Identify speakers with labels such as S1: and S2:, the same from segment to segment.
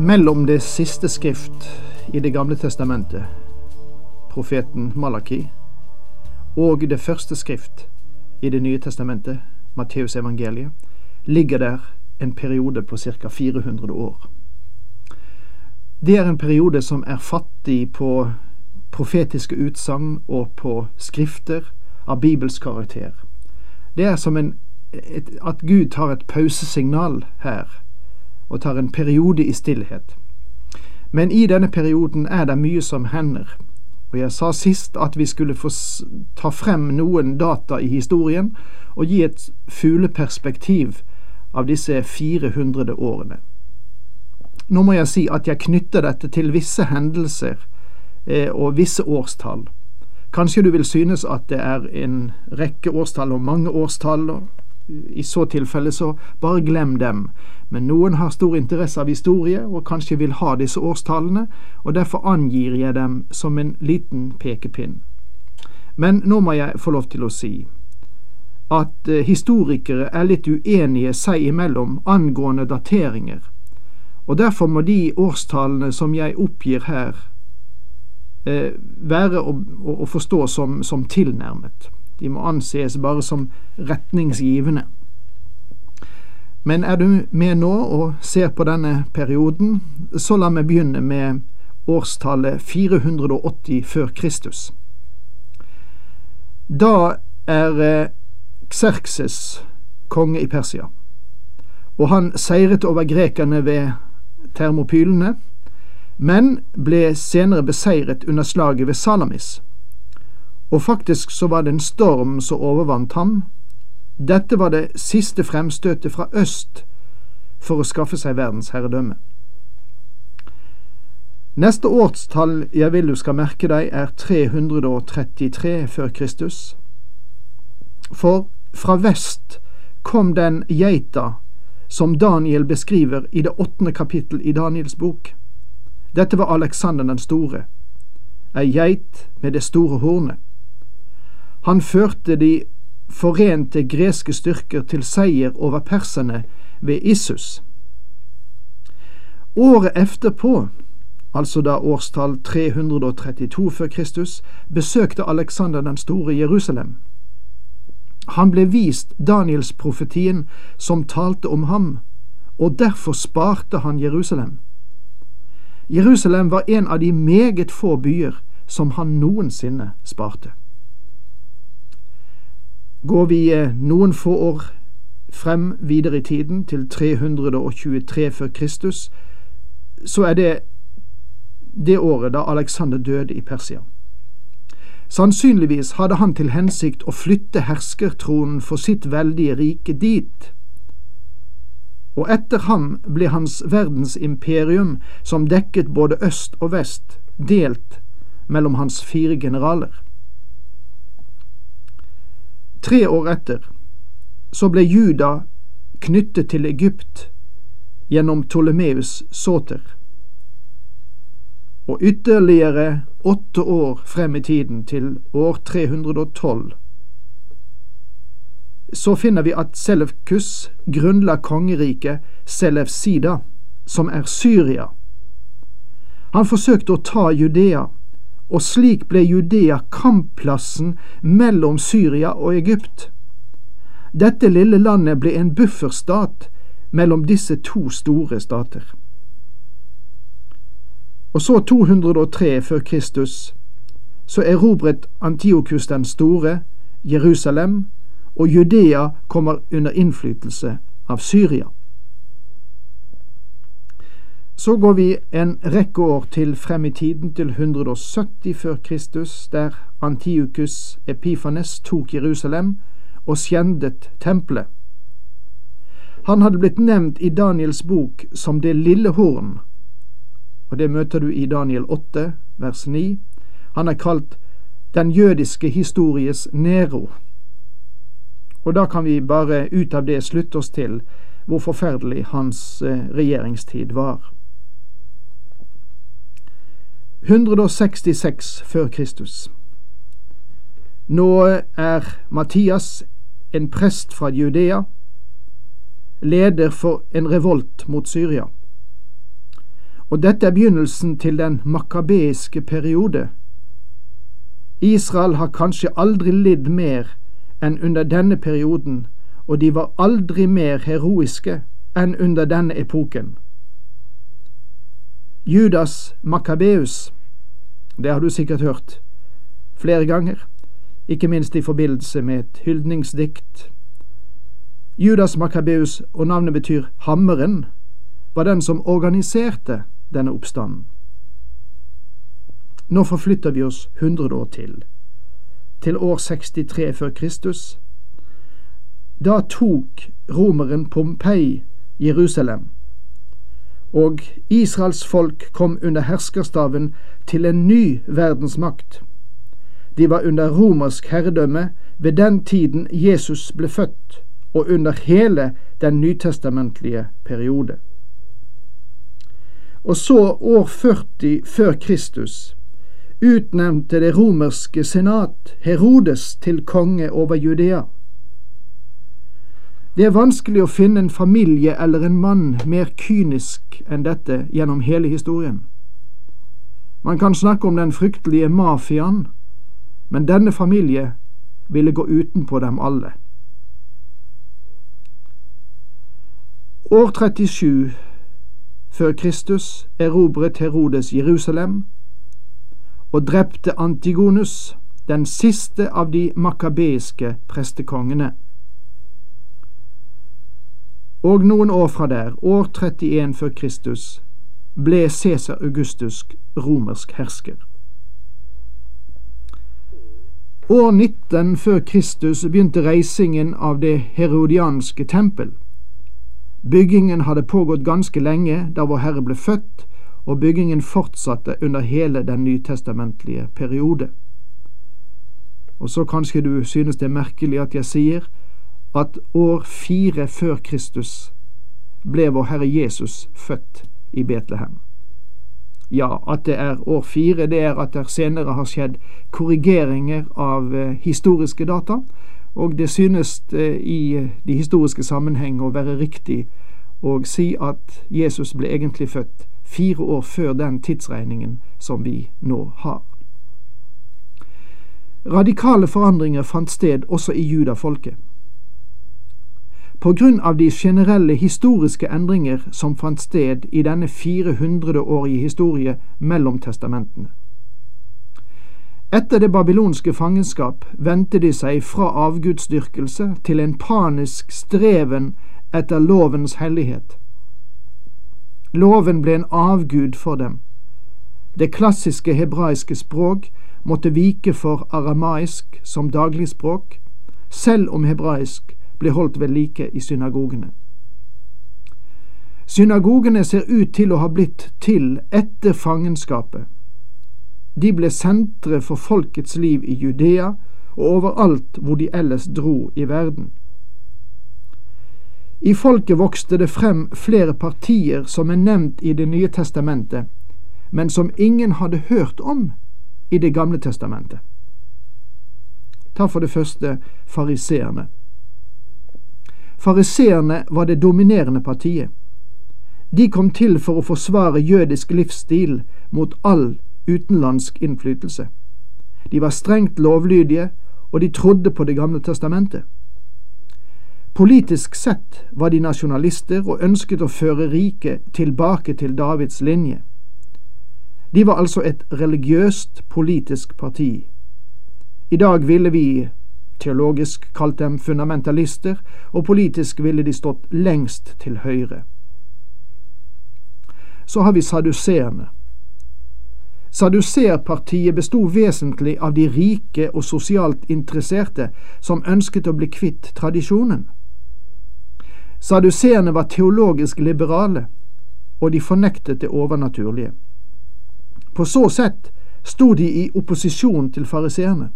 S1: Mellom det siste skrift i Det gamle testamentet, profeten Malaki, og det første skrift i Det nye testamentet, Matteus evangeliet, ligger der en periode på ca. 400 år. Det er en periode som er fattig på profetiske utsagn og på skrifter av bibelsk karakter. Det er som en, et, at Gud tar et pausesignal her og tar en periode i stillhet. Men i denne perioden er det mye som hender, og jeg sa sist at vi skulle få ta frem noen data i historien og gi et fugleperspektiv av disse 400 årene. Nå må jeg si at jeg knytter dette til visse hendelser eh, og visse årstall. Kanskje du vil synes at det er en rekke årstall og mange årstall, og i så tilfelle så bare glem dem. Men noen har stor interesse av historie og kanskje vil ha disse årstallene, og derfor angir jeg dem som en liten pekepinn. Men nå må jeg få lov til å si at eh, historikere er litt uenige seg imellom angående dateringer, og derfor må de årstallene som jeg oppgir her, eh, være å, forstå som, som tilnærmet. De må anses bare som retningsgivende. Men er du med nå og ser på denne perioden, så la meg begynne med årstallet 480 før Kristus. Da er eh, Xerxes konge i Persia, og han seiret over grekerne ved Termopylene, men ble senere beseiret under slaget ved Salamis og faktisk så var det en storm som overvant ham. Dette var det siste fremstøtet fra øst for å skaffe seg verdensherredømme. Neste årstall jeg vil du skal merke deg, er 333 før Kristus. For fra vest kom den geita som Daniel beskriver i det åttende kapittel i Daniels bok. Dette var Alexander den store, ei geit med det store hornet. Han førte de forente greske styrker til seier over perserne ved Issus. Året efterpå, altså da årstall 332 før Kristus, besøkte Alexander den store Jerusalem. Han ble vist Daniels profetien som talte om ham, og derfor sparte han Jerusalem. Jerusalem var en av de meget få byer som han noensinne sparte. Går vi eh, noen få år frem videre i tiden, til 323 før Kristus, så er det det året da Alexander døde i Persia. Sannsynligvis hadde han til hensikt å flytte herskertronen for sitt veldige rike dit, og etter ham ble hans verdensimperium, som dekket både øst og vest, delt mellom hans fire generaler. Tre år etter så ble Juda knyttet til Egypt gjennom Ptolemeus Soter. Og ytterligere åtte år frem i tiden, til år 312, så finner vi at Selefkus grunnla kongeriket Selefsida, som er Syria. Han forsøkte å ta Judea og slik ble Judea kampplassen mellom Syria og Egypt. Dette lille landet ble en bufferstat mellom disse to store stater. Og så 203 før Kristus, så erobret Antiokus den store Jerusalem, og Judea kommer under innflytelse av Syria. Så går vi en rekke år til frem i tiden, til 170 før Kristus, der Antiokus Epifanes tok Jerusalem og skjendet tempelet. Han hadde blitt nevnt i Daniels bok som det lille horn, og det møter du i Daniel 8, vers 9. Han er kalt den jødiske histories Nero. Og da kan vi bare ut av det slutte oss til hvor forferdelig hans eh, regjeringstid var. 166 før Kristus. Nå er Mattias en prest fra Judea, leder for en revolt mot Syria. Og dette er begynnelsen til den makabeiske periode. Israel har kanskje aldri lidd mer enn under denne perioden, og de var aldri mer heroiske enn under denne epoken. Judas Makabeus, det har du sikkert hørt flere ganger, ikke minst i forbindelse med et hyldningsdikt. Judas Makabeus, og navnet betyr hammeren, var den som organiserte denne oppstanden. Nå forflytter vi oss 100 år til, til år 63 før Kristus. Da tok romeren Pompei Jerusalem, og Israels folk kom under herskerstaven til en ny verdensmakt. De var under romersk herredømme ved den tiden Jesus ble født, og under hele den nytestamentlige periode. Og så, år 40 før Kristus, utnevnte det romerske senat Herodes til konge over Judea. Det er vanskelig å finne en familie eller en mann mer kynisk enn dette gjennom hele historien. Man kan snakke om den fryktelige mafiaen, men denne familie ville gå utenpå dem alle. År 37 før Kristus erobret Herodes Jerusalem og drepte Antigonus, den siste av de makabeiske prestekongene. Og noen år fra der, år 31 før Kristus, ble Cæsar Augustus romersk hersker. År 19 før Kristus begynte reisingen av det herodianske tempel. Byggingen hadde pågått ganske lenge da Vår Herre ble født, og byggingen fortsatte under hele den nytestamentlige periode. Og så kanskje du synes det er merkelig at jeg sier at år fire før Kristus ble vår Herre Jesus født i Betlehem. Ja, at det er år fire, det er at det senere har skjedd korrigeringer av eh, historiske data, og det synes eh, i eh, de historiske sammenheng å være riktig å si at Jesus ble egentlig født fire år før den tidsregningen som vi nå har. Radikale forandringer fant sted også i judafolket. På grunn av de generelle historiske endringer som fant sted i denne 400-årige historie mellom testamentene. Etter det babylonske fangenskap vendte de seg fra avgudsdyrkelse til en panisk streven etter lovens hellighet. Loven ble en avgud for dem. Det klassiske hebraiske språk måtte vike for aramaisk som dagligspråk, selv om hebraisk ble holdt ved like i synagogene. Synagogene ser ut til å ha blitt til etter fangenskapet. De ble sentre for folkets liv i Judea og overalt hvor de ellers dro i verden. I folket vokste det frem flere partier som er nevnt i Det nye testamentet, men som ingen hadde hørt om i Det gamle testamentet. Ta for det første fariseerne. Fariseerne var det dominerende partiet. De kom til for å forsvare jødisk livsstil mot all utenlandsk innflytelse. De var strengt lovlydige, og de trodde på Det gamle testamentet. Politisk sett var de nasjonalister og ønsket å føre riket tilbake til Davids linje. De var altså et religiøst politisk parti. I dag ville vi teologisk kalt dem fundamentalister, og politisk ville de stått lengst til høyre. Så har vi saduseerne. Saduserpartiet bestod vesentlig av de rike og sosialt interesserte som ønsket å bli kvitt tradisjonen. Saduseerne var teologisk liberale, og de fornektet det overnaturlige. På så sett sto de i opposisjon til fariseerne.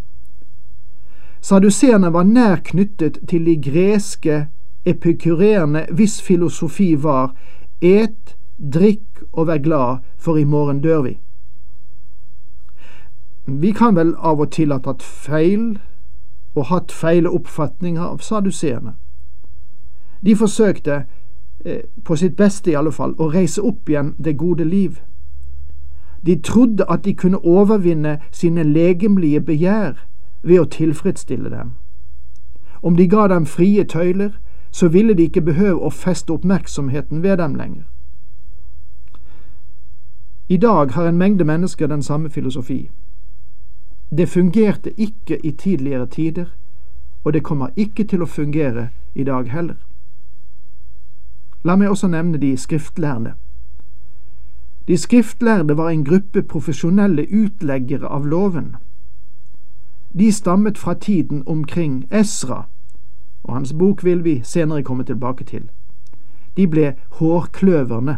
S1: Saduseerne var nær knyttet til de greske epikureerne hvis filosofi var et, drikk og vær glad, for i morgen dør vi. Vi kan vel av og til ha tatt feil og hatt feile oppfatninger av saduseerne. De forsøkte, eh, på sitt beste i alle fall, å reise opp igjen det gode liv. De trodde at de kunne overvinne sine legemlige begjær ved å tilfredsstille dem. Om de ga dem frie tøyler, så ville de ikke behøve å feste oppmerksomheten ved dem lenger. I dag har en mengde mennesker den samme filosofi. Det fungerte ikke i tidligere tider, og det kommer ikke til å fungere i dag heller. La meg også nevne de skriftlærde. De skriftlærde var en gruppe profesjonelle utleggere av loven. De stammet fra tiden omkring Esra, og hans bok vil vi senere komme tilbake til. De ble hårkløverne.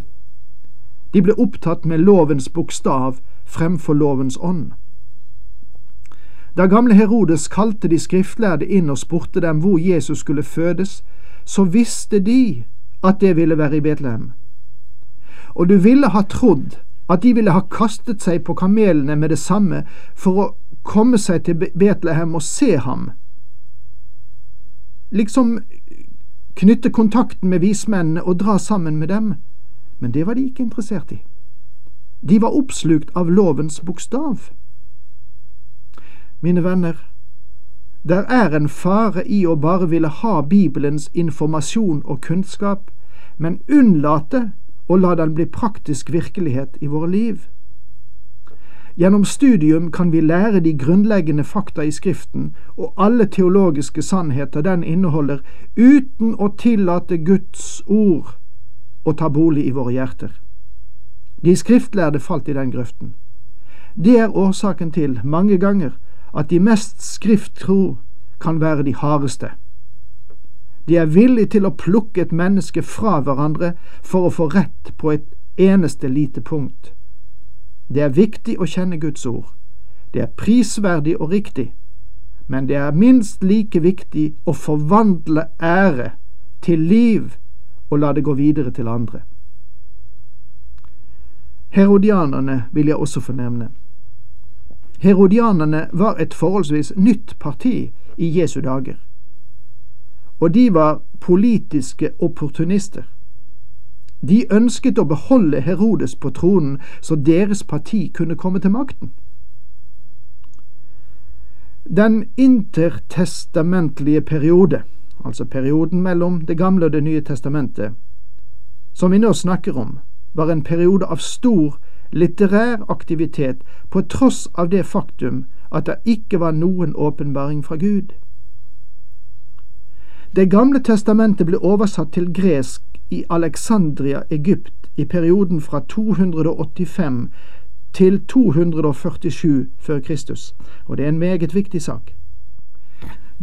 S1: De ble opptatt med lovens bokstav fremfor lovens ånd. Da gamle Herodes kalte de skriftlærde inn og spurte dem hvor Jesus skulle fødes, så visste de at det ville være i Betlehem. Og du ville ha trodd at de ville ha kastet seg på kamelene med det samme for å komme seg til Betlehem og se ham. Liksom knytte kontakten med vismennene og dra sammen med dem, men det var de ikke interessert i. De var oppslukt av lovens bokstav. Mine venner, der er en fare i å bare ville ha Bibelens informasjon og kunnskap, men unnlate å la den bli praktisk virkelighet i våre liv. Gjennom studium kan vi lære de grunnleggende fakta i Skriften og alle teologiske sannheter den inneholder, uten å tillate Guds ord å ta bolig i våre hjerter. De skriftlærde falt i den grøften. Det er årsaken til, mange ganger, at de mest skrifttro kan være de hardeste. De er villige til å plukke et menneske fra hverandre for å få rett på et eneste lite punkt. Det er viktig å kjenne Guds ord. Det er prisverdig og riktig, men det er minst like viktig å forvandle ære til liv og la det gå videre til andre. Herodianerne vil jeg også fornevne. Herodianerne var et forholdsvis nytt parti i Jesu dager, og de var politiske opportunister. De ønsket å beholde Herodes på tronen så deres parti kunne komme til makten. Den intertestamentlige periode, altså perioden mellom Det gamle og Det nye testamentet, som vi nå snakker om, var en periode av stor litterær aktivitet på tross av det faktum at det ikke var noen åpenbaring fra Gud. Det gamle testamentet ble oversatt til gresk i Alexandria, Egypt, i perioden fra 285 til 247 før Kristus, og det er en meget viktig sak.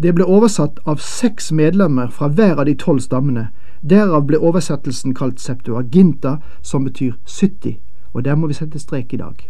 S1: Det ble oversatt av seks medlemmer fra hver av de tolv stammene. Derav ble oversettelsen kalt Septuaginta, som betyr 70, og der må vi sette strek i dag.